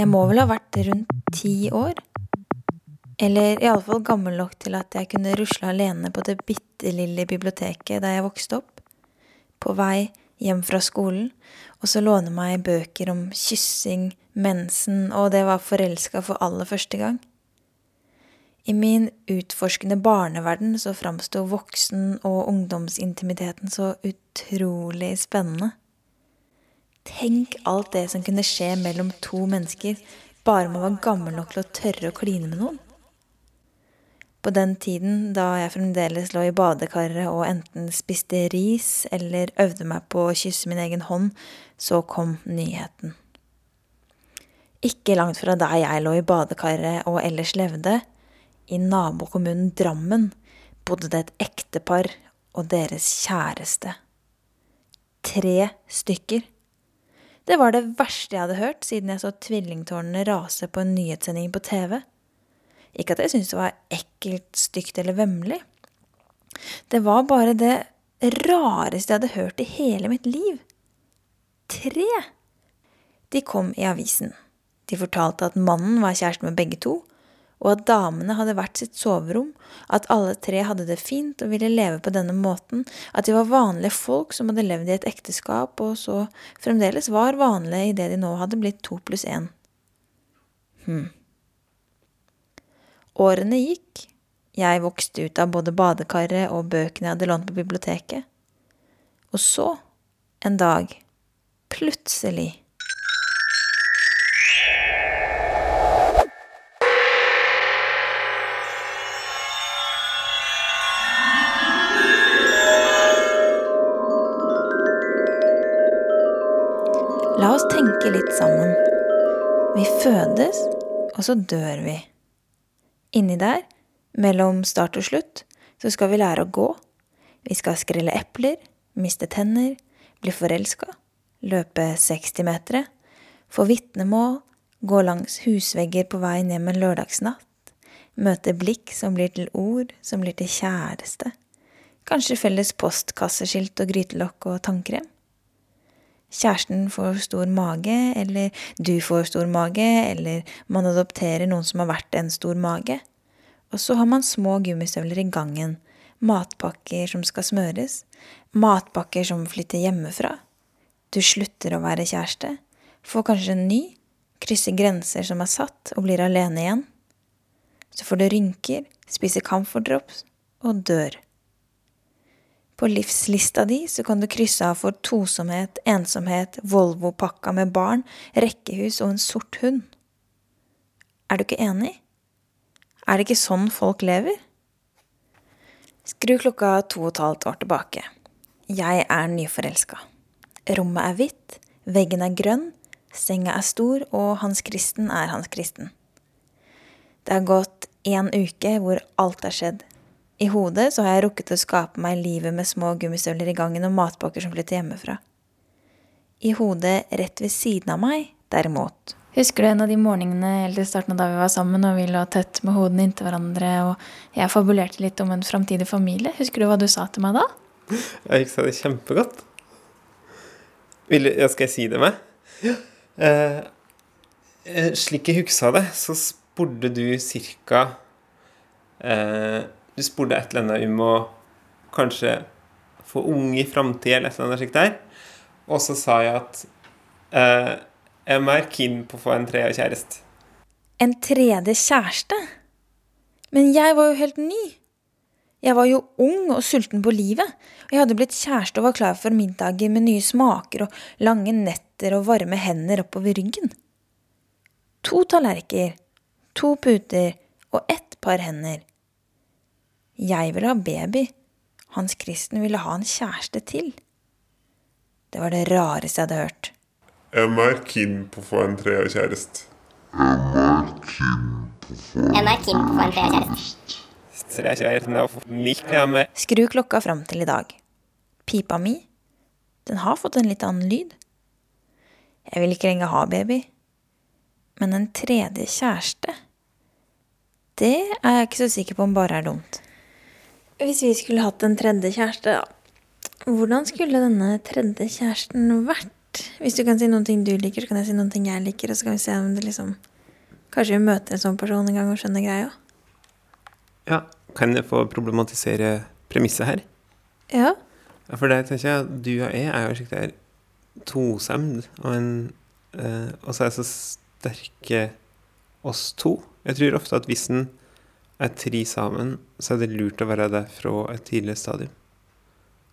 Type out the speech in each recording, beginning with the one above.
Jeg må vel ha vært rundt ti år. Eller iallfall gammel nok til at jeg kunne rusle alene på det bitte lille biblioteket der jeg vokste opp. På vei hjem fra skolen, og så låne meg bøker om kyssing, mensen og det var forelska for aller første gang. I min utforskende barneverden så framsto voksen- og ungdomsintimiteten så utrolig spennende. Tenk alt det som kunne skje mellom to mennesker bare man var gammel nok til å tørre å kline med noen. På den tiden da jeg fremdeles lå i badekaret og enten spiste ris eller øvde meg på å kysse min egen hånd, så kom nyheten. Ikke langt fra der jeg lå i badekaret og ellers levde, i nabokommunen Drammen, bodde det et ektepar og deres kjæreste. Tre stykker. Det var det verste jeg hadde hørt siden jeg så tvillingtårnene rase på en nyhetssending på TV. Ikke at jeg syntes det var ekkelt, stygt eller vemmelig. Det var bare det rareste jeg hadde hørt i hele mitt liv. Tre! De kom i avisen. De fortalte at mannen var kjæreste med begge to, og at damene hadde hvert sitt soverom, at alle tre hadde det fint og ville leve på denne måten, at de var vanlige folk som hadde levd i et ekteskap, og så fremdeles var vanlige idet de nå hadde blitt to pluss én. Hm. Årene gikk, jeg vokste ut av både badekaret og bøkene jeg hadde lånt på biblioteket. Og så, en dag, plutselig La oss tenke litt sammen. Vi fødes, og så dør vi. Inni der, mellom start og slutt, så skal vi lære å gå. Vi skal skrelle epler, miste tenner, bli forelska, løpe 60-metere, få vitnemål, gå langs husvegger på vei hjem en lørdagsnatt, møte blikk som blir til ord, som blir til kjæreste, kanskje felles postkasseskilt og grytelokk og tannkrem. Kjæresten får stor mage, eller du får stor mage, eller man adopterer noen som har vært en stor mage. Og så har man små gummistøvler i gangen, matpakker som skal smøres, matpakker som flytter hjemmefra. Du slutter å være kjæreste, får kanskje en ny, krysser grenser som er satt, og blir alene igjen. Så får du rynker, spiser camphor drops og dør. På livslista di så kan du krysse av for tosomhet, ensomhet, Volvo-pakka med barn, rekkehus og en sort hund. Er du ikke enig? Er det ikke sånn folk lever? Skru klokka to og et halvt år tilbake. Jeg er nyforelska. Rommet er hvitt, veggen er grønn, senga er stor, og Hans Kristen er Hans Kristen. Det har gått en uke hvor alt er skjedd. I hodet så har jeg rukket å skape meg livet med små gummistøvler i gangen og matpakker som flytter hjemmefra. I hodet rett ved siden av meg, derimot. Husker du en av de morgenene eller starten av da vi var sammen og vi lå tett med hodene inntil hverandre og jeg fabulerte litt om en framtidig familie? Husker du hva du sa til meg da? Jeg husker det kjempegodt. Vil, ja, skal jeg si det med? Ja. Eh, eh, slik jeg huska det, så spurte du cirka eh, du spurte et eller annet om å kanskje få unge i framtida, eller et eller annet slikt der. Og så sa jeg at eh, jeg er mer keen på å få en tredje kjæreste. En tredje kjæreste? Men jeg var jo helt ny. Jeg var jo ung og sulten på livet, og jeg hadde blitt kjæreste og var klar for middager med nye smaker og lange netter og varme hender oppover ryggen. To tallerkener, to puter og ett par hender. Jeg ville ha baby. Hans Kristen ville ha en kjæreste til. Det var det rareste jeg hadde hørt. Jeg er keen på å få en treårig kjæreste. Jeg er keen på å få en treårig kjæreste. kjærest. det er ikke helt noe likt ja, med Skru klokka fram til i dag. Pipa mi, den har fått en litt annen lyd. Jeg vil ikke lenger ha baby. Men en tredje kjæreste, det er jeg ikke så sikker på om bare er dumt. Hvis vi skulle hatt en tredje kjæreste, da. Hvordan skulle denne tredje kjæresten vært? Hvis du kan si noen ting du liker, så kan jeg si noen ting jeg liker, og så kan vi se om det liksom Kanskje vi møter en sånn person en gang og skjønner greia. Ja, kan jeg få problematisere premisset her? Ja. Ja, for det tenker jeg at du og jeg er jo der tosemd, og, en, øh, og så er så sterke oss to. Jeg tror ofte at hvis en er tre sammen, så er det lurt å være der fra et tidlig stadium.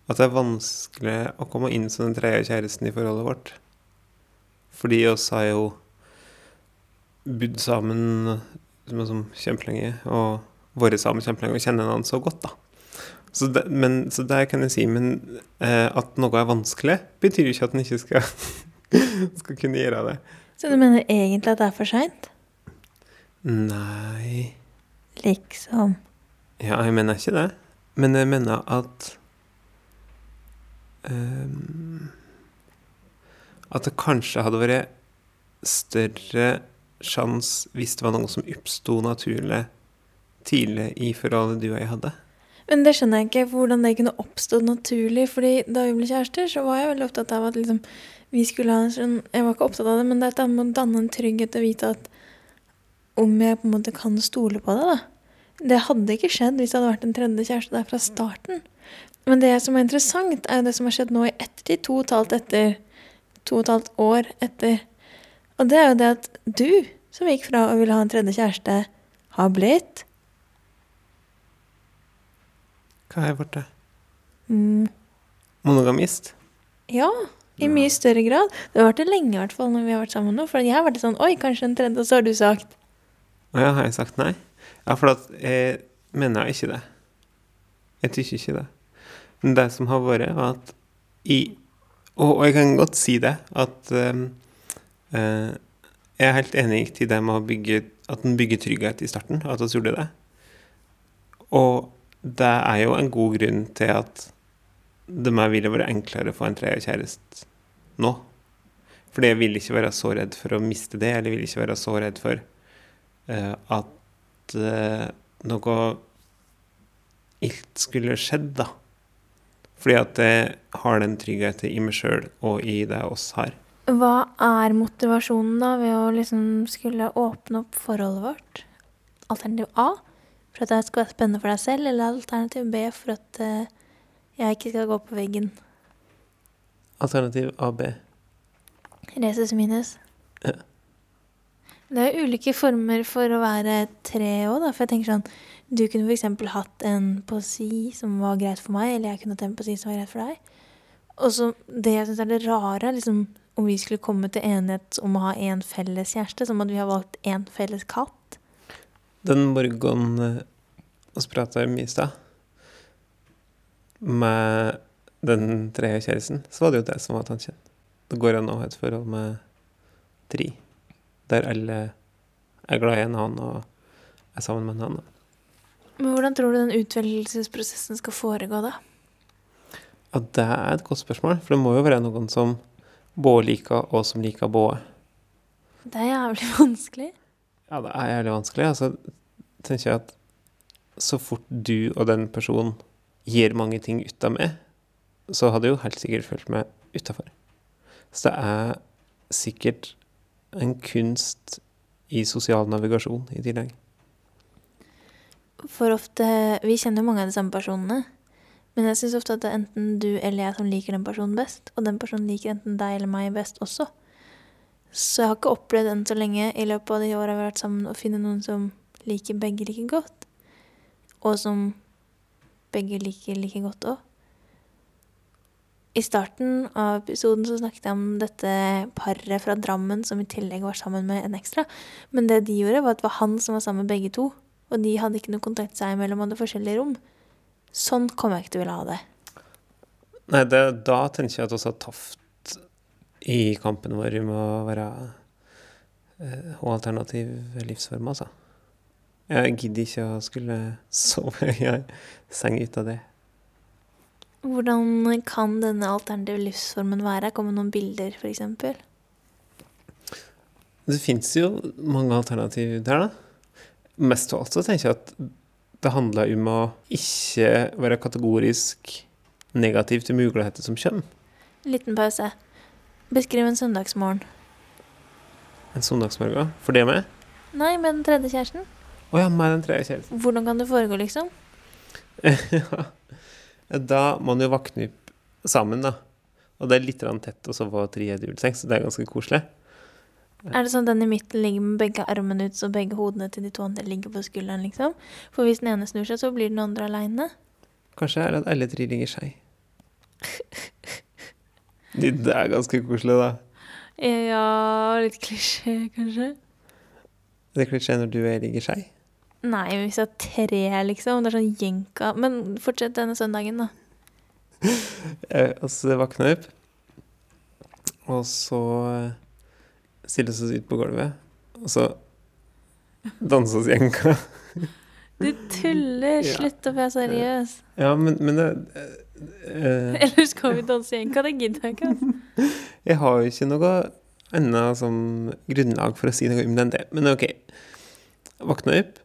At det er vanskelig å komme inn som den tredje kjæresten i forholdet vårt. Fordi oss har jo bodd sammen som, som kjempelenge, og vært sammen kjempelenge og kjenner hverandre så godt, da. Så det, men, så det kan jeg si. Men eh, at noe er vanskelig, betyr jo ikke at en ikke skal, skal kunne gjøre det. Så du mener egentlig at det er for seint? Nei Liksom. Ja, jeg mener ikke det. Men jeg mener at um, At det kanskje hadde vært større sjanse hvis det var noe som oppsto naturlig tidlig i forholdet du og jeg hadde. Men det skjønner jeg ikke, hvordan det kunne oppstått naturlig. fordi da vi ble kjærester, så var jeg veldig opptatt av at liksom, vi skulle ha en sånn Jeg var ikke opptatt av det, men dette med å danne en trygghet og vite at om jeg på en måte kan stole på det, da. Det hadde ikke skjedd hvis det hadde vært en tredje kjæreste der fra starten. Men det som er interessant, er jo det som har skjedd nå i ettertid, to og et halvt etter To og et halvt år etter. Og det er jo det at du, som gikk fra å ville ha en tredje kjæreste, har blitt Hva har jeg blitt? mm, Monogamist? Ja, i mye større grad. Det har vært det lenge, i hvert fall, når vi har vært sammen nå. For jeg har vært sånn Oi, kanskje en tredje, og så har du sagt Å ja, har jeg sagt nei? Ja, for at jeg mener ikke det. Jeg tykker ikke det. Men det som har vært, var at i Og, jeg kan godt si det, at eh, jeg er helt enig i det med å bygge At en bygger trygghet i starten, at vi gjorde det. Og det er jo en god grunn til at det meg ville vært enklere å få en tredje kjæreste nå. Fordi jeg vil ikke være så redd for å miste det, eller jeg vil ikke være så redd for at eh, noe ilt skulle skjedd, da. Fordi at jeg har den tryggheten i meg sjøl og i det oss har. Hva er motivasjonen da ved å liksom skulle åpne opp forholdet vårt? Alternativ A for at det skal være spennende for deg selv, eller alternativ B for at eh, jeg ikke skal gå på veggen. Alternativ AB. Resus minus. Ja. Det er jo ulike former for å være tre òg, da. For jeg tenker sånn Du kunne f.eks. hatt en poesi som var greit for meg, eller jeg kunne hatt en poesi som var greit for deg. Og så det jeg syns er det rare, liksom om vi skulle komme til enighet om å ha én felles kjæreste, som at vi har valgt én felles katt. Den morgenen eh, vi prata om i stad, med den tredje kjæresten, så var det jo det som var tanken. Det går an å ha et forhold med tre, der alle er glad i en annen og er sammen med en annen. Men hvordan tror du den utvelgelsesprosessen skal foregå, da? Ja, det er et godt spørsmål, for det må jo være noen som både liker, og som liker både. Det er jævlig vanskelig. Ja, det er jævlig vanskelig. Altså, tenker jeg at så fort du og den personen gir mange ting ut av meg, så hadde jeg jo helt sikkert følt meg utafor. Så det er sikkert en kunst i sosial navigasjon i tillegg. For ofte Vi kjenner jo mange av de samme personene. Men jeg syns ofte at det er enten du eller jeg som liker den personen best, og den personen liker enten deg eller meg best også. Så jeg har ikke opplevd enn så lenge i løpet av de åra vi har vært sammen, å finne noen som liker begge like godt. Og som begge liker like godt òg. I starten av episoden så snakket jeg om dette paret fra Drammen som i tillegg var sammen med en ekstra. Men det de gjorde, var at det var han som var sammen med begge to. Og de hadde ikke noe kontakt seg imellom, hadde forskjellige rom. Sånn kommer jeg ikke til å ville ha det. Nei, det, da tenker jeg at har tapt i kampen vår om å være eh, alternativ livsform, altså. Jeg gidder ikke å skulle sove i ei seng ut av det. Hvordan kan denne alternative livsformen være? Kommer noen bilder, f.eks.? Det fins jo mange alternativ der, da. Mest av alt så tenker jeg at det handler om å ikke være kategorisk negativ til muligheter som kjønn. Liten pause. Beskriv en søndagsmorgen. En søndagsmorgen. For det med? Nei, med den tredje kjæresten. Å ja, med den tredje kjæresten. Hvordan kan det foregå, liksom? Ja. Da må man jo våkne opp sammen, da. Og det er litt tett å sove tre i juleseng, så det er ganske koselig. Er det sånn at den i midten ligger med begge armene ut, så begge hodene til de to andre ligger på skulderen, liksom? For hvis den ene snur seg, så blir den andre aleine. Kanskje er det at alle tre ligger skei. Det er ganske koselig, da. Ja, litt klisjé, kanskje? Det er klisjé når du og jeg ligger skei. Nei, hvis det er tre, liksom. Det er sånn jenka. Men fortsett denne søndagen, da. Eh, Og så våkner jeg opp, og så eh, stiller vi ut på gulvet, og så danser oss jenka. Du tuller! Slutt å være seriøs. Ja, men, men det uh, Eller skal vi danse jenka? Det gidder jeg ikke. Altså. Jeg har jo ikke noe annet som grunnlag for å si noe om den det. Men OK. Våkna opp.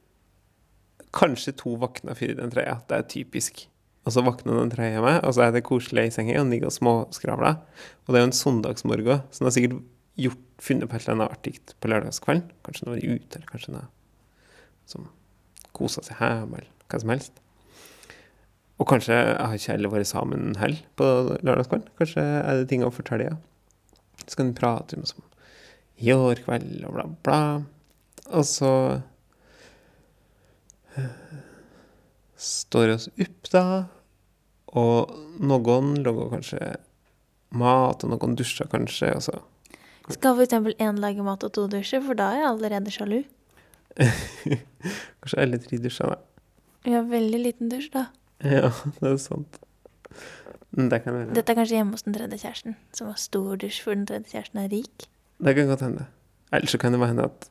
Kanskje to våkna før den trøya. Det er typisk. Og så våkner den trøya med, og så er det koselig i senga og ligger og småskravler. Og det er jo en søndagsmorgen, så den har sikkert gjort, funnet på et eller annet artig på lørdagskvelden. Kanskje den har vært ute, eller kanskje den har som kosa seg hjemme, eller hva som helst. Og kanskje har ikke alle vært sammen heller på lørdagskvelden. Kanskje er det ting å fortelle, ja. Så kan vi prate om som i år kveld og bla, bla. Og så står oss opp, da. Og noen lager kanskje mat, og noen dusjer kanskje. Og så Skal eksempel én lage mat og to dusjer, for da er jeg allerede sjalu. kanskje alle tre dusjer, da. Vi har veldig liten dusj, da. Ja, det er sant. Det kan være. Dette er kanskje hjemme hos den tredje kjæresten, som har stor dusj, for den tredje kjæresten er rik. Det kan godt hende. Ellers så kan det være hende at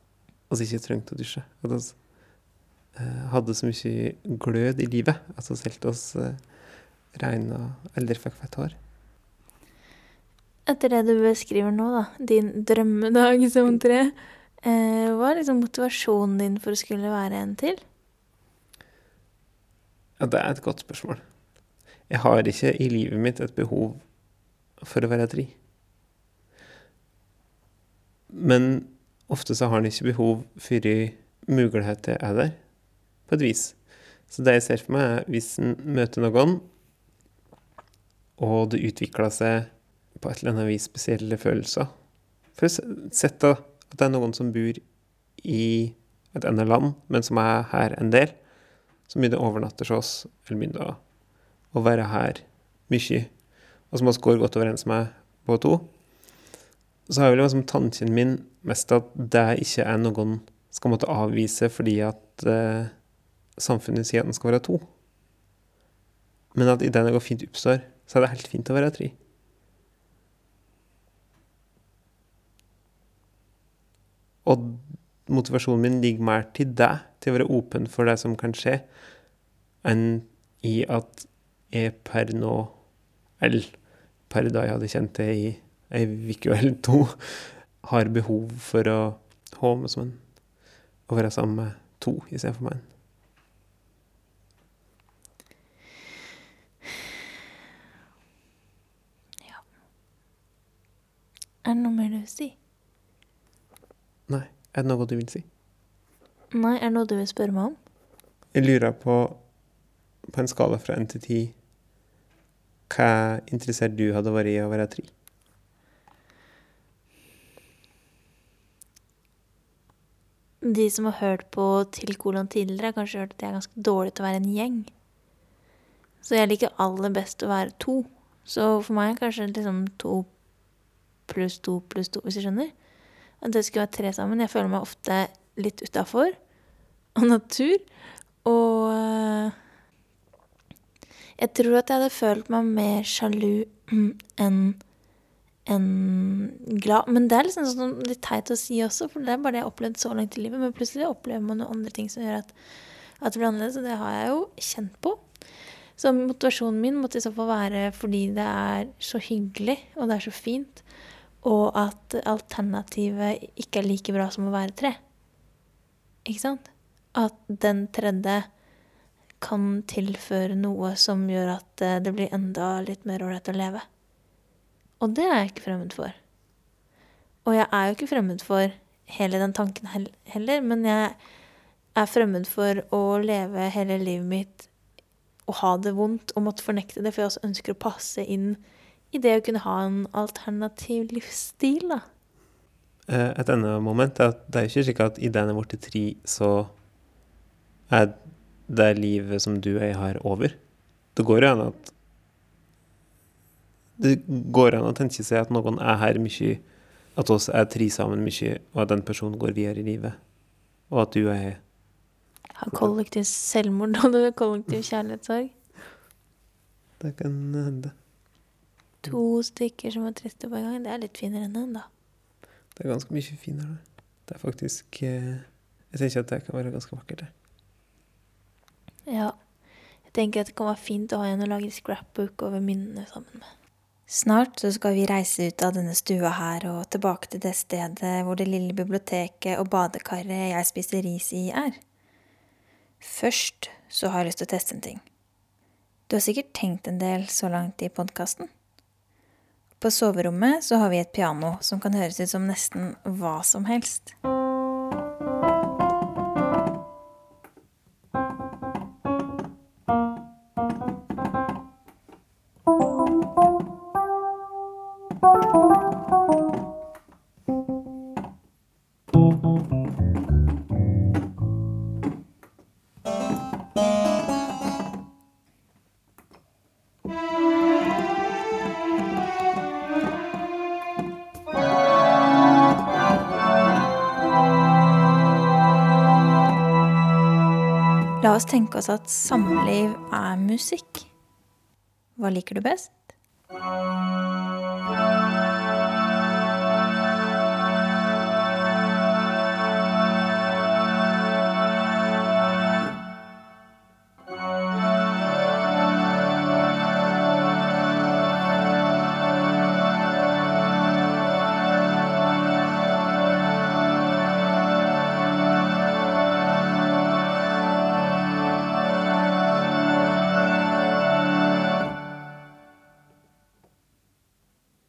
vi ikke trengte å dusje. At hadde så mye glød i livet at vi holdt oss eh, rene og aldri fikk fett hår. Etter det du beskriver nå, da, din drømmedag som tre, eh, hva er liksom motivasjonen din for å skulle være en til? Ja, det er et godt spørsmål. Jeg har ikke i livet mitt et behov for å være tre. Men ofte så har en ikke behov før muligheter er der, på et vis. Så det jeg ser for meg, er hvis en møter noen, og det utvikler seg på et eller annet vis spesielle følelser. For å sette at det er noen som bor i et annet land, men som er her en del, som begynner å overnatte hos oss, eller begynner å være her mye, og som også går godt overens med på to, så har jeg vel liksom tanken min mest at det ikke er noen skal måtte avvise fordi at eh, samfunnet sier at den skal være to. Men at idet går fint oppstår, så er det helt fint å være tre. Og motivasjonen min ligger mer til deg, til å være åpen for det som kan skje, enn i at jeg per nå, eller per da jeg hadde kjent det i ei uke eller to, har behov for å ha med som en å være sammen med to istedenfor meg. Er det noe mer du vil si? Nei, er det noe du vil si? Nei, er det noe du vil spørre meg om? Jeg lurer på, på en skala fra 1 til 10, hva interessert du hadde vært i å være tre? De som har hørt på Til kolon tidligere, har kanskje hørt at jeg er ganske dårlig til å være en gjeng. Så jeg liker aller best å være to. Så for meg er kanskje liksom to pluss to pluss to, hvis du skjønner. At det skulle være tre sammen. Jeg føler meg ofte litt utafor av natur. Og øh, jeg tror at jeg hadde følt meg mer sjalu enn en glad Men det er liksom sånn litt teit å si også, for det er bare det jeg har opplevd så langt i livet. Men plutselig opplever man noen andre ting som gjør at, at det blir annerledes, og det har jeg jo kjent på. Så motivasjonen min måtte i så fall være fordi det er så hyggelig, og det er så fint, og at alternativet ikke er like bra som å være tre. Ikke sant? At den tredje kan tilføre noe som gjør at eh, det blir enda litt mer ålreit å leve. Og det er jeg ikke fremmed for. Og jeg er jo ikke fremmed for hele den tanken heller, men jeg er fremmed for å leve hele livet mitt og ha det vondt og måtte fornekte det, for jeg også ønsker å passe inn i det å kunne ha en alternativ livsstil, da. Eh, Et annet moment er at det er ikke slik at idet en er blitt tre, så er det livet som du og jeg har, over. Det går jo an at Det går an å tenke seg at noen er her mye, at oss er tre sammen mye, og at den personen går videre i livet. Og at du og jeg Har kollektiv selvmord og kollektiv kjærlighetssorg. Det kan hende. To stykker som er triste på en gang. Det er litt finere enn den da. Det er ganske mye finere. det. Det er faktisk eh, Jeg tenker at det kan være ganske vakkert. det. Ja. Jeg tenker at det kan være fint å ha en å lage scrapbook over minnene sammen med. Snart så skal vi reise ut av denne stua her og tilbake til det stedet hvor det lille biblioteket og badekaret jeg spiser ris i, er. Først så har jeg lyst til å teste en ting. Du har sikkert tenkt en del så langt i podkasten. På soverommet så har vi et piano som kan høres ut som nesten hva som helst. La oss tenke oss at samliv er musikk. Hva liker du best?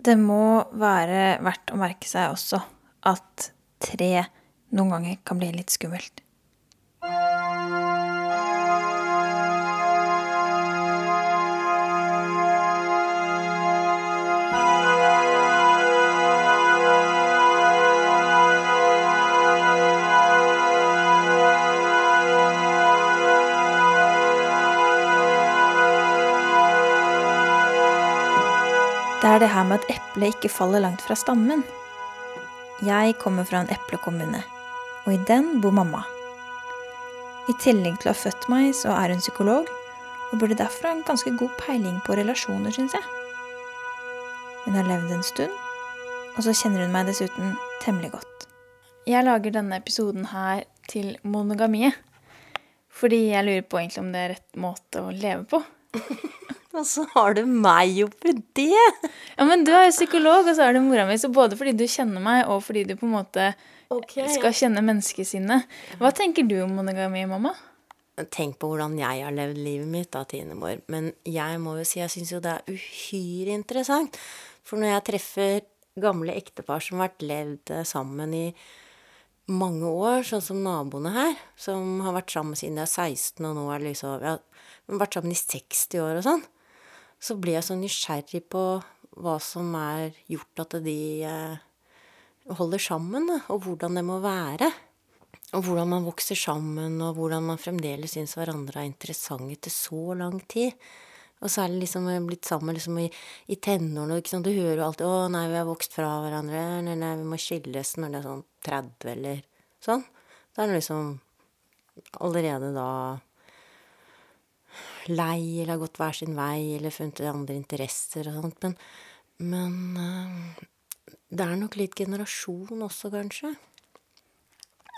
Det må være verdt å merke seg også at tre noen ganger kan bli litt skummelt. Det er det her med at eplet ikke faller langt fra stammen. Jeg kommer fra en eplekommune, og i den bor mamma. I tillegg til å ha født meg, så er hun psykolog, og burde derfor ha en ganske god peiling på relasjoner, syns jeg. Hun har levd en stund, og så kjenner hun meg dessuten temmelig godt. Jeg lager denne episoden her til monogamiet, fordi jeg lurer på egentlig om det er rett måte å leve på. Og så har du meg oppi det! Ja, men du er jo psykolog, og så er du mora mi, så både fordi du kjenner meg, og fordi du på en måte okay, skal kjenne menneskesinnet. Hva tenker du om monogami, mamma? Tenk på hvordan jeg har levd livet mitt, da, Tine Mor. Men jeg må jo si jeg syns jo det er uhyre interessant. For når jeg treffer gamle ektepar som har vært levd eh, sammen i mange år, sånn som naboene her, som har vært sammen siden de er 16, og nå er liksom ja, vært sammen i 60 år og sånn, så blir jeg så nysgjerrig på hva som er gjort at de eh, holder sammen, og hvordan det må være. Og hvordan man vokser sammen, og hvordan man fremdeles syns hverandre er interessant etter så lang tid. Og særlig liksom har blitt sammen liksom i, i tenårene. Du hører jo alltid 'Å, nei, vi har vokst fra hverandre', eller 'nei, vi må skilles' når det er sånn 30 eller sånn. Da er det liksom allerede da lei, eller har gått hver sin vei, eller funnet andre interesser og sånt. Men, men eh, det er nok litt generasjon også, kanskje.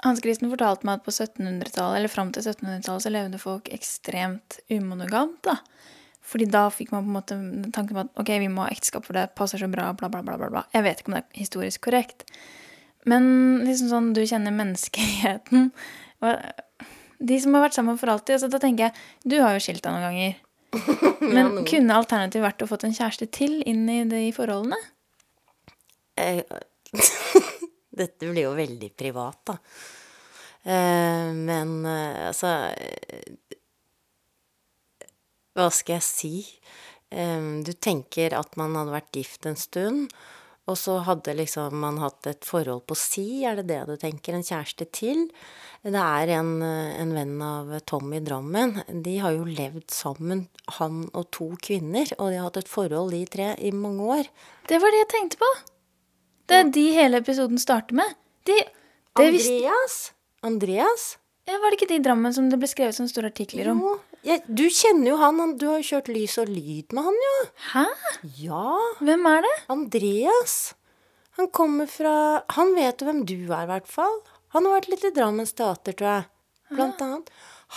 Hans Kristen fortalte meg at på 1700-tallet, eller fram til 1700-tallet, så levde folk ekstremt umonogamt, da. Fordi da fikk man på en måte tanken på at ok, vi må ha ekteskap, for det passer så bra, bla, bla, bla. bla. Jeg vet ikke om det er historisk korrekt. Men liksom sånn, du kjenner menneskeheten. De som har vært sammen for alltid. altså Da tenker jeg, Du har jo skilt deg noen ganger. Men ja, kunne alternativet vært å fått en kjæreste til inn i de forholdene? Eh, Dette blir jo veldig privat, da. Eh, men eh, altså eh, Hva skal jeg si? Eh, du tenker at man hadde vært gift en stund, og så hadde liksom man hatt et forhold på si, er det det du tenker? En kjæreste til? Det er en, en venn av Tom i Drammen. De har jo levd sammen, han og to kvinner, og de har hatt et forhold, de tre, i mange år. Det var det jeg tenkte på. Det er de hele episoden starter med. De, Andreas? Andreas? ja, var det ikke de i Drammen som det ble skrevet sånne store artikler om? Jo, jeg, du kjenner jo han, han, du har jo kjørt lys og lyd med han, jo. Hæ? Ja, Hvem er det? Andreas. Han kommer fra Han vet jo hvem du er, i hvert fall. Han har vært litt i Drammens teater, tror jeg. Blant annet.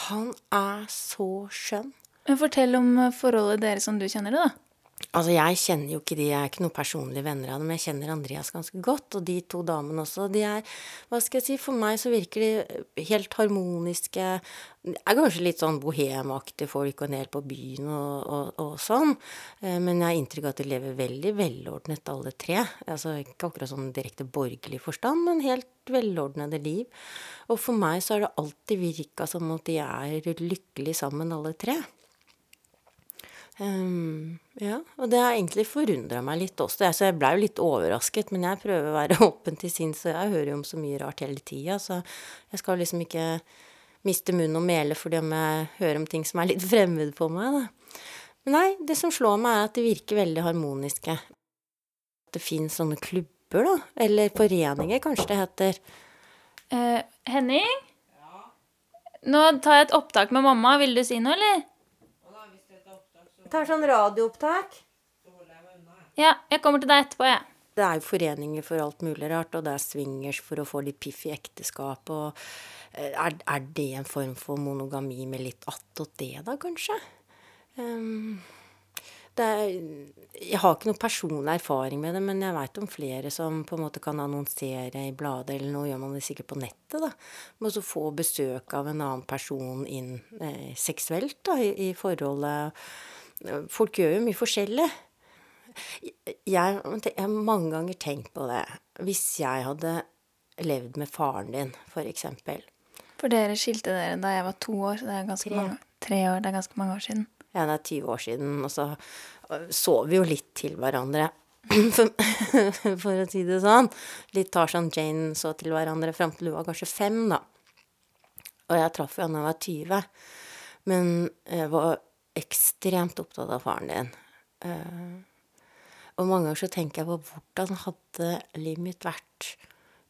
Han er så skjønn. Men Fortell om forholdet deres som du kjenner det, da. Altså, jeg kjenner jo ikke de, jeg er ikke noen personlige venner av dem, jeg kjenner Andreas ganske godt, og de to damene også. De er, hva skal jeg si, for meg så virker de helt harmoniske. Det er kanskje litt sånn bohemaktige folk og en del på byen og, og, og sånn, eh, men jeg har inntrykk av at de lever veldig velordnet alle tre. Altså ikke akkurat sånn direkte borgerlig forstand, men helt velordnede liv. Og for meg så har det alltid virka som at de er lykkelig sammen alle tre. Ehm, ja, og det har egentlig forundra meg litt også. Jeg- Så jeg blei jo litt overrasket, men jeg prøver å være åpen til sinns, og jeg hører jo om så mye rart hele tida, så jeg skal liksom ikke miste munn og mele fordi om jeg hører om ting som er litt fremmed på meg, da. Men nei, det som slår meg, er at de virker veldig harmoniske. At det fins sånne klubber, da. Eller foreninger, kanskje det heter. Uh, Henning? Nå tar jeg et opptak med mamma. Vil du si noe, eller? Tar sånn radioopptak. Ja, jeg kommer til deg etterpå, jeg. Det er jo foreninger for alt mulig rart, og det er swingers for å få litt piff i ekteskap, og eh, er, er det en form for monogami med litt attåt det, da, kanskje? Um, det er, jeg har ikke noe personlig erfaring med det, men jeg veit om flere som på en måte kan annonsere i bladet, eller nå gjør man det sikkert på nettet, da. Men også få besøk av en annen person inn eh, seksuelt, da, i, i forholdet. Folk gjør jo mye forskjellig. Jeg, har mange ganger tenkt på det. Hvis jeg hadde levd med faren din, for eksempel. For dere skilte dere da jeg var to år, så det er ganske Tre. mange, tre år, det er ganske mange år siden. Ja, det er 20 år siden, og så øh, så vi jo litt til hverandre. For, for å si det sånn. Litt Tarzan Jane så til hverandre fram til hun var kanskje fem, da. Og jeg traff han da jeg var 20. Men jeg var ekstremt opptatt av faren din. Eh, og mange ganger så tenker jeg på hvordan hadde livet mitt vært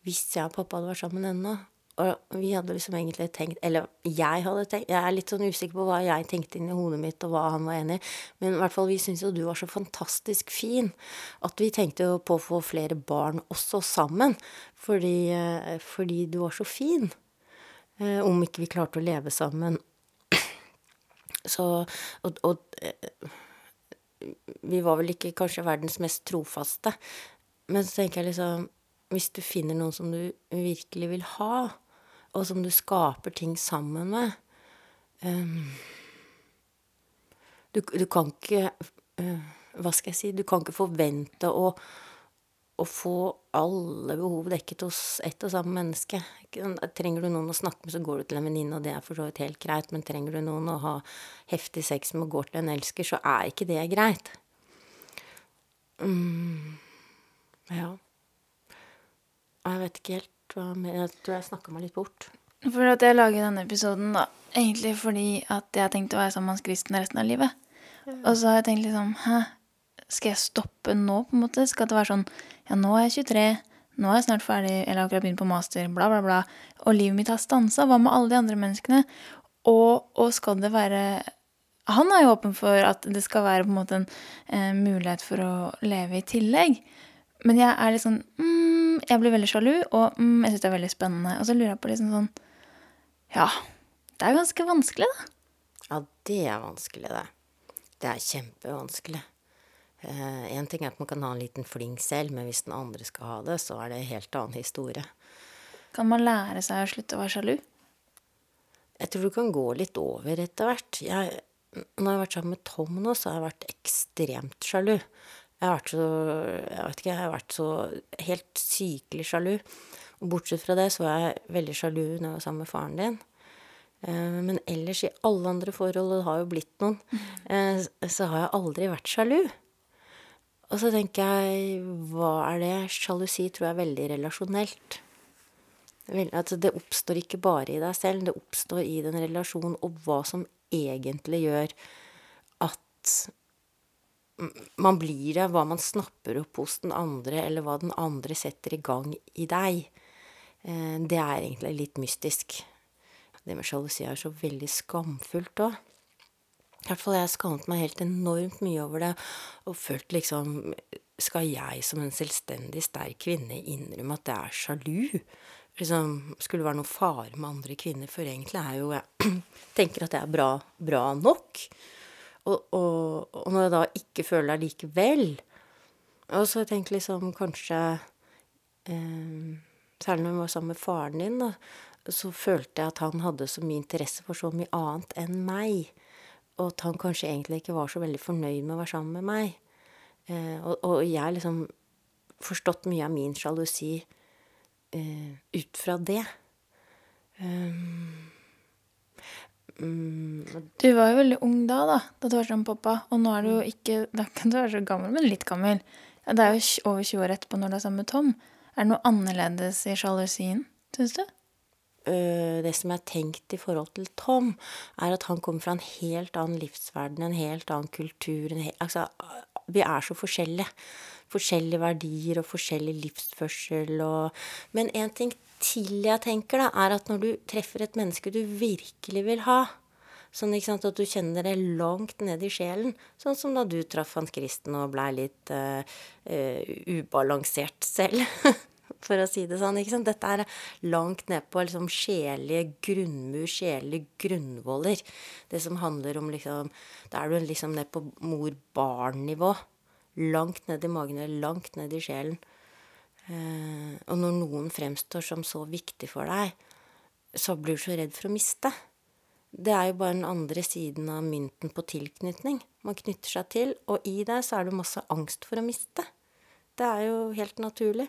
hvis jeg og pappa hadde vært sammen ennå. Og vi hadde liksom egentlig tenkt Eller jeg hadde tenkt Jeg er litt sånn usikker på hva jeg tenkte inni hodet mitt, og hva han var enig i. Men i hvert fall vi syntes jo du var så fantastisk fin at vi tenkte jo på å få flere barn også sammen. Fordi, eh, fordi du var så fin. Eh, Om ikke vi klarte å leve sammen. Så Og, og eh, vi var vel ikke kanskje verdens mest trofaste. Men så tenker jeg liksom Hvis du finner noen som du virkelig vil ha, og som du skaper ting sammen med um, du, du kan ikke uh, Hva skal jeg si Du kan ikke forvente å, å få alle behov dekket hos ett og samme menneske. Trenger du noen å snakke med, så går du til en venninne, og det er for så vidt helt greit. Men trenger du noen å ha heftig sex med og går til en elsker, så er ikke det greit. Mm, ja. Jeg vet ikke helt hva mer Jeg tror jeg snakka meg litt bort. For at jeg lager denne episoden da, egentlig fordi at jeg har tenkt å være sammen med Hans Kristen resten av livet. Og så har jeg tenkt liksom, hæ, skal jeg stoppe nå på en måte? Skal det være sånn, ja nå er jeg 23, nå er jeg snart ferdig, eller akkurat begynt på master, bla bla bla, og livet mitt har stansa, hva med alle de andre menneskene? Og, og skal det være, han er jo åpen for at det skal være på en måte en eh, mulighet for å leve i tillegg. Men jeg er sånn mm, Jeg blir veldig sjalu, og mm, jeg syns det er veldig spennende. Og så lurer jeg på liksom sånn Ja, det er ganske vanskelig, da. Ja, det er vanskelig, det. Det er kjempevanskelig. Én ting er at man kan ha en liten fling selv, men hvis den andre skal ha det, så er det en helt annen historie. Kan man lære seg å slutte å være sjalu? Jeg tror du kan gå litt over etter hvert. Jeg, når jeg har vært sammen med Tom nå, så har jeg vært ekstremt sjalu. Jeg har vært så Jeg vet ikke, jeg har vært så helt sykelig sjalu. Bortsett fra det så var jeg veldig sjalu når jeg var sammen med faren din. Eh, Men ellers i alle andre forhold, og det har jo blitt noen, eh, så har jeg aldri vært sjalu. Og så tenker jeg, hva er det? Sjalusi tror jeg er veldig relasjonelt. Vel, altså det oppstår ikke bare i deg selv, det oppstår i den relasjonen, og hva som egentlig gjør at man blir det, hva man snapper opp hos den andre, eller hva den andre setter i gang i deg. Eh, Det er egentlig litt mystisk. Det med sjalusi er så veldig skamfullt òg. I hvert fall jeg skammet meg helt enormt mye over det, og følt liksom Skal jeg som en selvstendig sterk kvinne innrømme at jeg er sjalu? Liksom, skulle det være noe fare med andre kvinner, for egentlig er jo jeg tenker at jeg er bra, bra nok. Og, og, og når jeg da ikke føler det likevel Og så har jeg liksom kanskje eh, Særlig når jeg var sammen med faren din, da, så følte jeg at han hadde så mye interesse for så mye annet enn meg. Og at han kanskje egentlig ikke var så veldig fornøyd med å være sammen med meg. Eh, og, og jeg har liksom forstått mye av min sjalusi eh, ut fra det. Du var jo veldig ung da, da, da du var sammen med pappa. Og nå er du jo ikke Da ikke du være så gammel, men litt gammel. Det er jo over 20 år etterpå når du er sammen med Tom. Er det noe annerledes i sjalusien, syns du? Øh, det som er tenkt i forhold til Tom, er at han kommer fra en helt annen livsverden, en helt annen kultur. En he altså, vi er så forskjellige. Forskjellige verdier og forskjellig livsførsel og Men en ting til jeg tenker, da, er at når du treffer et menneske du virkelig vil ha Sånn sant, at du kjenner det langt ned i sjelen. Sånn som da du traff Hans Kristen og blei litt uh, uh, ubalansert selv. For å si det sånn. ikke sant? Dette er langt ned på liksom sjelelige grunnmur, sjelelige grunnvoller. Det som handler om liksom Da er du liksom ned på mor-barn-nivå. Langt ned i magen langt ned i sjelen. Eh, og når noen fremstår som så viktig for deg, så blir du så redd for å miste. Det er jo bare den andre siden av mynten på tilknytning. Man knytter seg til, og i deg så er det masse angst for å miste. Det er jo helt naturlig.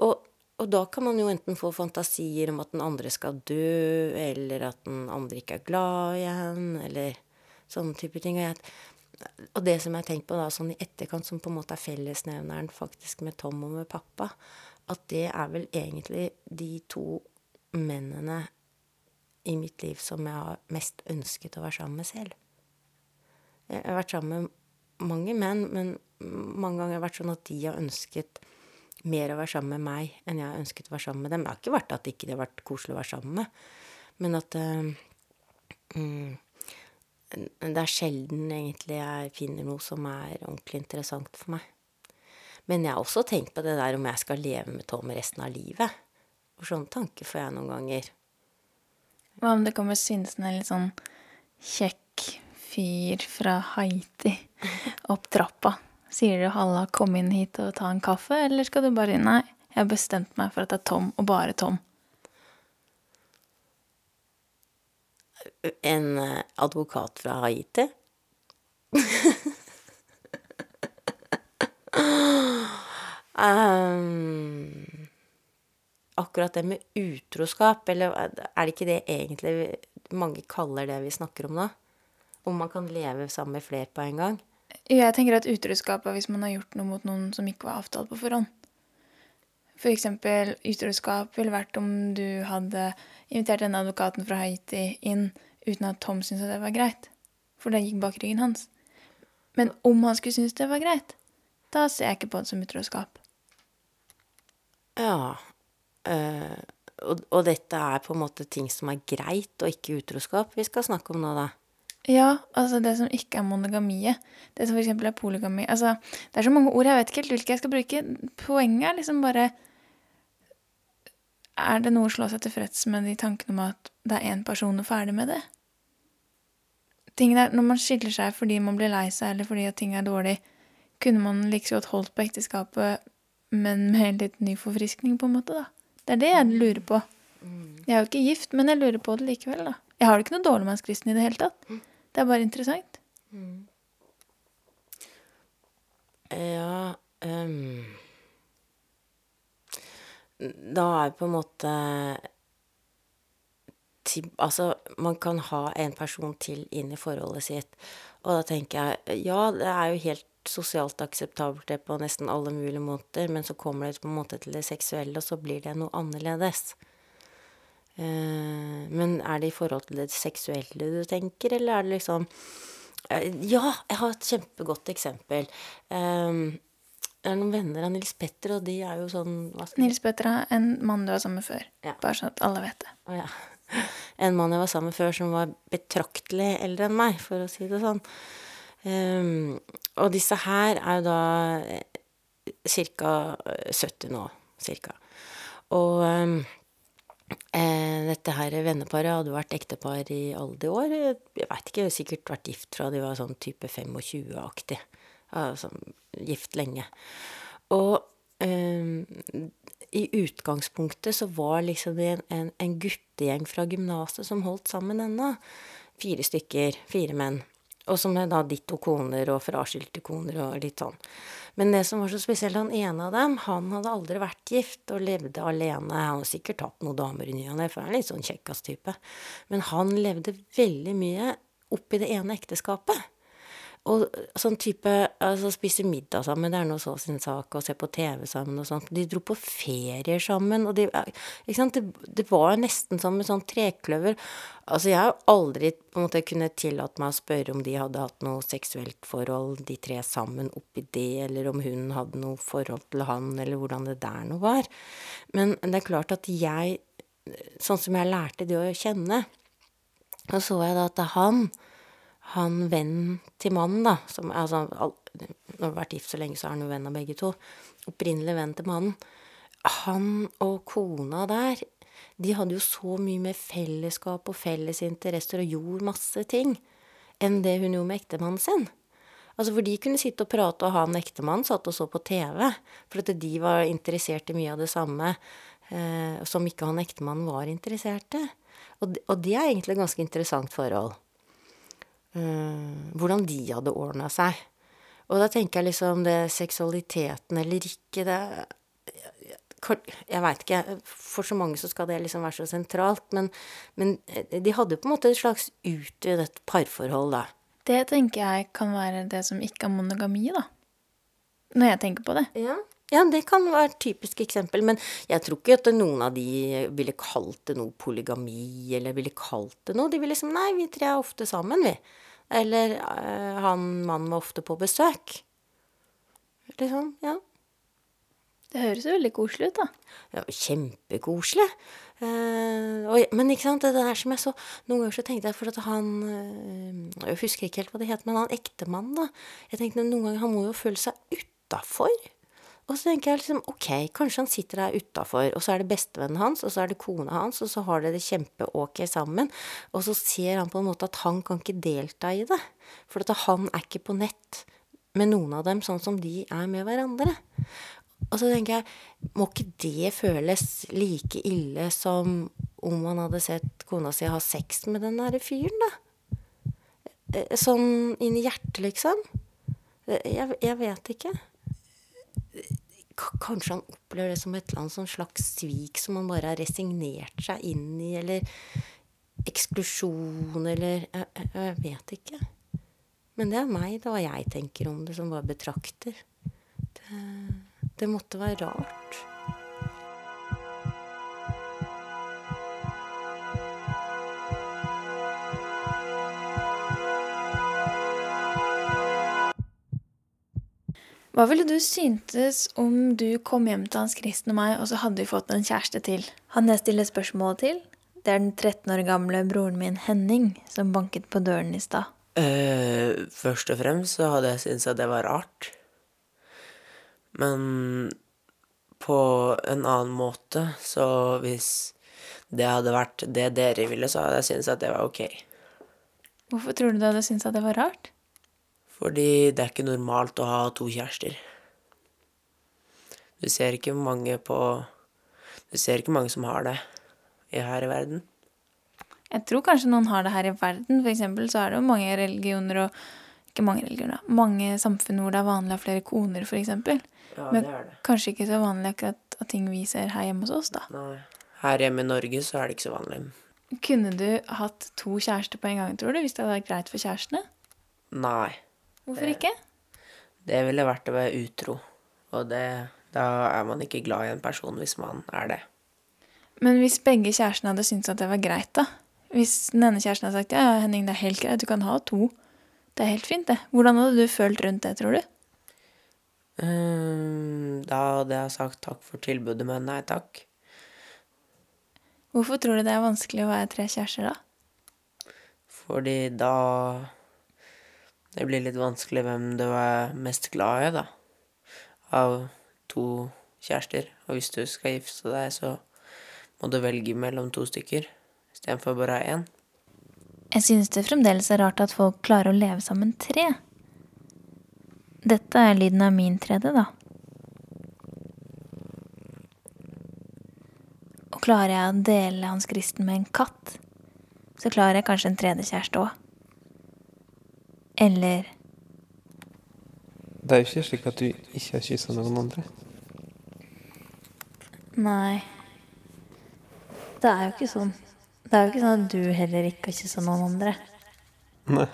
Og, og da kan man jo enten få fantasier om at den andre skal dø, eller at den andre ikke er glad igjen, eller sånne type ting. Og, jeg, og det som jeg har tenkt på da, sånn i etterkant, som på en måte er fellesnevneren faktisk med Tom og med pappa, at det er vel egentlig de to mennene i mitt liv som jeg har mest ønsket å være sammen med selv. Jeg har vært sammen med mange menn, men mange ganger har det vært sånn at de har ønsket mer å være sammen med meg enn jeg ønsket å være sammen med dem. Det har ikke vært at ikke det har vært koselig å være sammen med, men at uh, mm, Det er sjelden egentlig jeg finner noe som er ordentlig interessant for meg. Men jeg har også tenkt på det der om jeg skal leve med Tom resten av livet. For sånne tanker får jeg noen ganger. Hva om det kommer synsende en litt sånn kjekk fyr fra Haiti opp trappa? Sier du 'halla, kom inn hit og ta en kaffe', eller skal du bare 'nei, jeg har bestemt meg for at det er Tom, og bare Tom'? En eh, advokat fra Haiti. um, akkurat det med utroskap, eller er det ikke det egentlig mange kaller det vi snakker om nå? Om man kan leve sammen med flere på en gang? Jeg tenker at utroskap er hvis man har gjort noe mot noen som ikke var avtalt på forhånd. For eksempel utroskap ville vært om du hadde invitert denne advokaten fra Haiti inn uten at Tom syntes det var greit. For det gikk bak ryggen hans. Men om han skulle synes det var greit, da ser jeg ikke på det som utroskap. Ja. Øh, og, og dette er på en måte ting som er greit, og ikke utroskap vi skal snakke om nå, da. Ja, altså det som ikke er monogamiet. Det som f.eks. er polygami. Altså, det er så mange ord, jeg vet ikke helt hvilke jeg skal bruke. Poenget er liksom bare Er det noe å slå seg tilfreds med de tankene om at det er én person og ferdig med det? Tingen er, Når man skiller seg fordi man blir lei seg eller fordi at ting er dårlig, kunne man like så godt holdt på ekteskapet, men med litt ny forfriskning, på en måte, da. Det er det jeg lurer på. Jeg er jo ikke gift, men jeg lurer på det likevel, da. Jeg har det ikke noe dårlig med Hans Kristen i det hele tatt. Det er bare interessant. Ja um, Da er på en måte til, Altså, man kan ha en person til inn i forholdet sitt, og da tenker jeg ja, det er jo helt sosialt akseptabelt det på nesten alle mulige måter, men så kommer det på en måte til det seksuelle, og så blir det noe annerledes. Eh, men er det i forhold til det seksuelle du tenker, eller er det liksom eh, Ja, jeg har et kjempegodt eksempel. Eh, det er noen venner av Nils Petter, og de er jo sånn hva skal Nils Petter er en mann du var sammen med før. Ja. Bare sånn at alle vet det. Å ja. En mann jeg var sammen med før som var betraktelig eldre enn meg, for å si det sånn. Um, og disse her er jo da ca. 70 nå, cirka. Og eh, dette her venneparet hadde vært ektepar i alle de år. Jeg veit ikke, sikkert vært gift fra de var sånn type 25-aktig. Altså gift lenge. Og ehm, i utgangspunktet så var liksom en, en, en guttegjeng fra gymnaset som holdt sammen ennå. Fire stykker, fire menn. Og som er da ditto koner og fraskilte koner og litt sånn. Men det som var så spesielt, han ene av dem, han hadde aldri vært gift og levde alene. Han har sikkert hatt noen damer i ny og ne, for han er litt sånn kjekkas-type. Men han levde veldig mye oppi det ene ekteskapet. Og sånn type altså spise middag sammen, det er nå så sin sak, og se på TV sammen og sånt. De dro på ferier sammen, og de Ikke sant, det, det var nesten som en sånn trekløver. Altså, jeg har aldri på en måte kunnet tillate meg å spørre om de hadde hatt noe seksuelt forhold, de tre sammen, oppi det, eller om hun hadde noe forhold til han, eller hvordan det der nå var. Men det er klart at jeg, sånn som jeg lærte det å kjenne, så så jeg da at han han vennen til mannen, da, som altså all, Når han har vært gift så lenge, så er han jo venn av begge to. Opprinnelig venn til mannen. Han og kona der, de hadde jo så mye mer fellesskap og felles interesser og gjorde masse ting enn det hun gjorde med ektemannen sin. Altså For de kunne sitte og prate, og han ektemannen satt og så på TV. For at de var interessert i mye av det samme eh, som ikke han ektemannen var interessert i. Og, og det er egentlig et ganske interessant forhold. Eh, hvordan de hadde ordna seg. Og da tenker jeg liksom det seksualiteten eller ikke, det Jeg veit ikke. For så mange så skal det liksom være så sentralt. Men, men de hadde på en måte et slags utvidet parforhold, da. Det tenker jeg kan være det som ikke er monogami, da. Når jeg tenker på det. Ja. Ja, det kan være et typisk eksempel. Men jeg tror ikke at noen av de ville kalt det noe polygami, eller ville kalt det noe. De ville liksom Nei, vi tre er ofte sammen, vi. Eller eh, han mannen var ofte på besøk. Liksom, ja. Det høres jo veldig koselig ut, da. Ja, kjempekoselig. Eh, og, men ikke sant, det der som jeg så Noen ganger så tenkte jeg for at han eh, Jeg husker ikke helt hva det het, men han ektemannen, da. Jeg tenkte noen ganger han må jo føle seg utafor. Og så tenker jeg liksom ok, kanskje han sitter der utafor, og så er det bestevennen hans, og så er det kona hans, og så har dere det kjempe-ok sammen. Og så ser han på en måte at han kan ikke delta i det. For at han er ikke på nett med noen av dem sånn som de er med hverandre. Og så tenker jeg, må ikke det føles like ille som om man hadde sett kona si ha sex med den derre fyren, da? Eh, Sånn inn i hjertet, liksom. Eh, Jeg, jeg vet ikke. Kanskje han opplever det som et eller annet sånn slags svik som han bare har resignert seg inn i, eller eksklusjon, eller jeg, jeg, vet ikke. Men det er meg, da, hva jeg tenker om det, som bare betrakter. Det, det måtte være rart. Hva ville du syntes om du kom hjem til Hans Kristen og meg, og så hadde vi fått en kjæreste til? Han jeg stiller spørsmål til, Det er den 13 år gamle broren min Henning som banket på døren i stad. Uh, først og fremst så hadde jeg syntes at det var rart. Men på en annen måte, så hvis det hadde vært det dere ville, så hadde jeg syntes at det var ok. Hvorfor tror du du hadde syntes at det var rart? Fordi det er ikke normalt å ha to kjærester. Du ser ikke mange på Du ser ikke mange som har det her i verden. Jeg tror kanskje noen har det her i verden. For eksempel så er det jo mange religioner og Ikke mange religioner. Mange samfunn hvor det er vanlig å ha flere koner, for eksempel. Ja, Men det er det. kanskje ikke så vanlig akkurat av ting vi ser her hjemme hos oss, da. Nei. Her hjemme i Norge så er det ikke så vanlig. Kunne du hatt to kjærester på en gang, tror du, hvis det hadde vært greit for kjærestene? Nei. Hvorfor ikke? Det ville vært å være utro. Og det, da er man ikke glad i en person hvis man er det. Men hvis begge kjærestene hadde syntes at det var greit, da? Hvis den ene kjæresten hadde sagt ja, ja, Henning, det er helt greit, du kan ha to. Det er helt fint, det. Hvordan hadde du følt rundt det, tror du? Ehm, da hadde jeg sagt takk for tilbudet, men nei takk. Hvorfor tror du det er vanskelig å være tre kjærester, da? Fordi da Det blir litt vanskelig hvem du er mest glad i, da. Av to kjærester. Og hvis du skal gifte deg, så må du velge mellom to stykker istedenfor bare én. Jeg synes det fremdeles er rart at folk klarer å leve sammen tre. Dette er lyden av min 3D, da. Og klarer jeg å dele Hans Kristen med en katt, så klarer jeg kanskje en tredje kjæreste òg. Eller Det er jo ikke slik at du ikke har kyssa noen andre. Nei. Det er jo ikke sånn. Det er jo ikke sånn at du heller ikke har kyssa noen andre. Nei.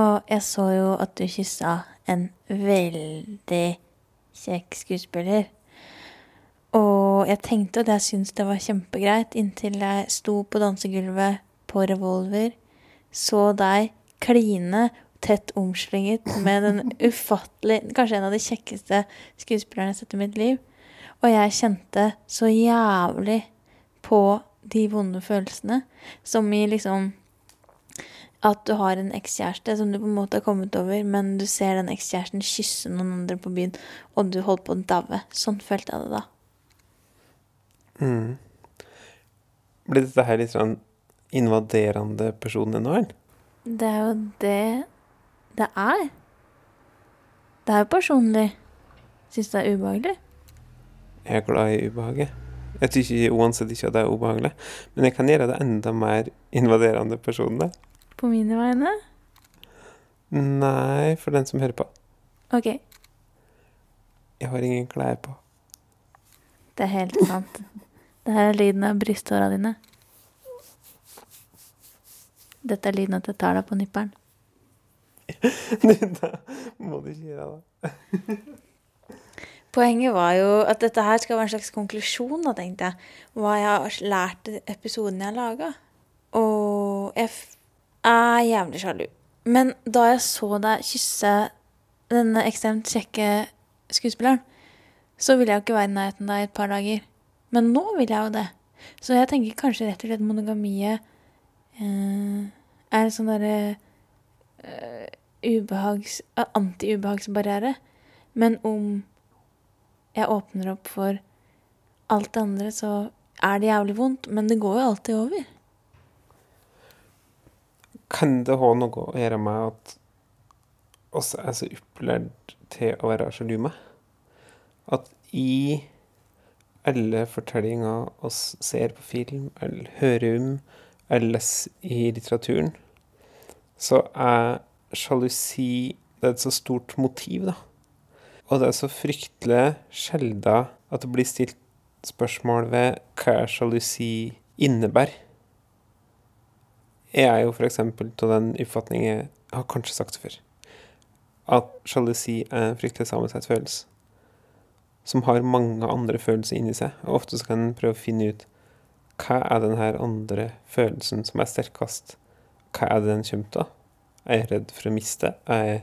Og jeg så jo at du kyssa en veldig kjekk skuespiller. Og jeg tenkte at jeg syntes det var kjempegreit inntil jeg sto på dansegulvet på Revolver, så deg kline tett omslynget med den ufattelig Kanskje en av de kjekkeste skuespillerne jeg har sett i mitt liv. Og jeg kjente så jævlig på de vonde følelsene, som i liksom at du har en ekskjæreste som du på en måte har kommet over, men du ser den ekskjæresten kysse noen andre på byen, og du holder på å daue. Sånn følte jeg det da. Mm. Blir dette her litt sånn invaderende personlig nå, eller? Det er jo det det er. Det er jo personlig. Syns det er ubehagelig. Jeg er glad i ubehaget. Jeg syns uansett ikke at det er ubehagelig, men jeg kan gjøre det enda mer invaderende personlig. På mine vegne. Nei, for den som hører på. Ok, Jeg har ingen klær på. det er helt sant. Det her er lyden av brysthåra dine. Dette er lyden at jeg tar deg på nipperen. da må du ikke gjøre det. Poenget var jo at dette her skal være en slags konklusjon, da, tenkte jeg. Hva jeg har lært i episoden jeg har laga. Og jeg f er jævlig sjalu. Men da jeg så deg kysse denne ekstremt kjekke skuespilleren, så ville jeg jo ikke være i nærheten av deg i et par dager. Men nå vil jeg jo det. Så jeg tenker kanskje rett og slett monogamiet er en sånn derre uh, ubehags... eh, anti-ubehagsbarriere. Men om jeg åpner opp for alt det andre, så er det jævlig vondt. Men det går jo alltid over. Kan det ha noe å gjøre med at oss er så opplært til å være sjalu med? At i alle fortellinger oss ser på film, eller hører om, eller i litteraturen, så er sjalusi det er et så stort motiv, da. Og det er så fryktelig sjelda at det blir stilt spørsmål ved hva sjalusi innebærer. Jeg er jo eksempel av den oppfatning jeg har kanskje sagt det før, at sjalusi er en fryktelig sammensatt følelse. Som har mange andre følelser inni seg. Og ofte så kan en prøve å finne ut hva er den her andre følelsen som er sterkest. Hva er det den kommer av? Er jeg redd for å miste? Er jeg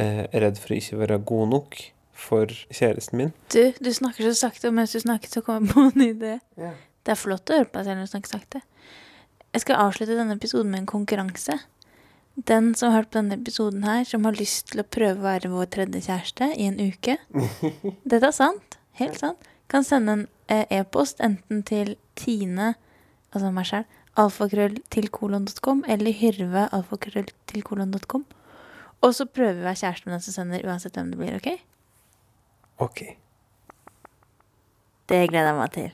eh, redd for å ikke være god nok for kjæresten min? Du, du snakker så sakte, og mens du snakket, så kommer jeg på en idé. Det er flott å høre på deg selv når du snakker sakte. Jeg skal avslutte denne episoden med en konkurranse. Den som har hørt på denne episoden her, som har lyst til å prøve å være vår tredje kjæreste i en uke Dette er sant. Helt sant. Kan sende en e-post enten til Tine, altså meg sjøl, alfakrøll til kolon.com, eller hyrve alfakrøll til kolon.com. Og så prøver vi å være kjæreste med den som sender, uansett hvem det blir, OK? Ok. Det gleder jeg meg til.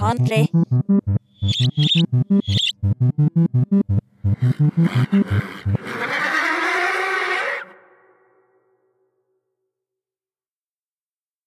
Snikhandlig.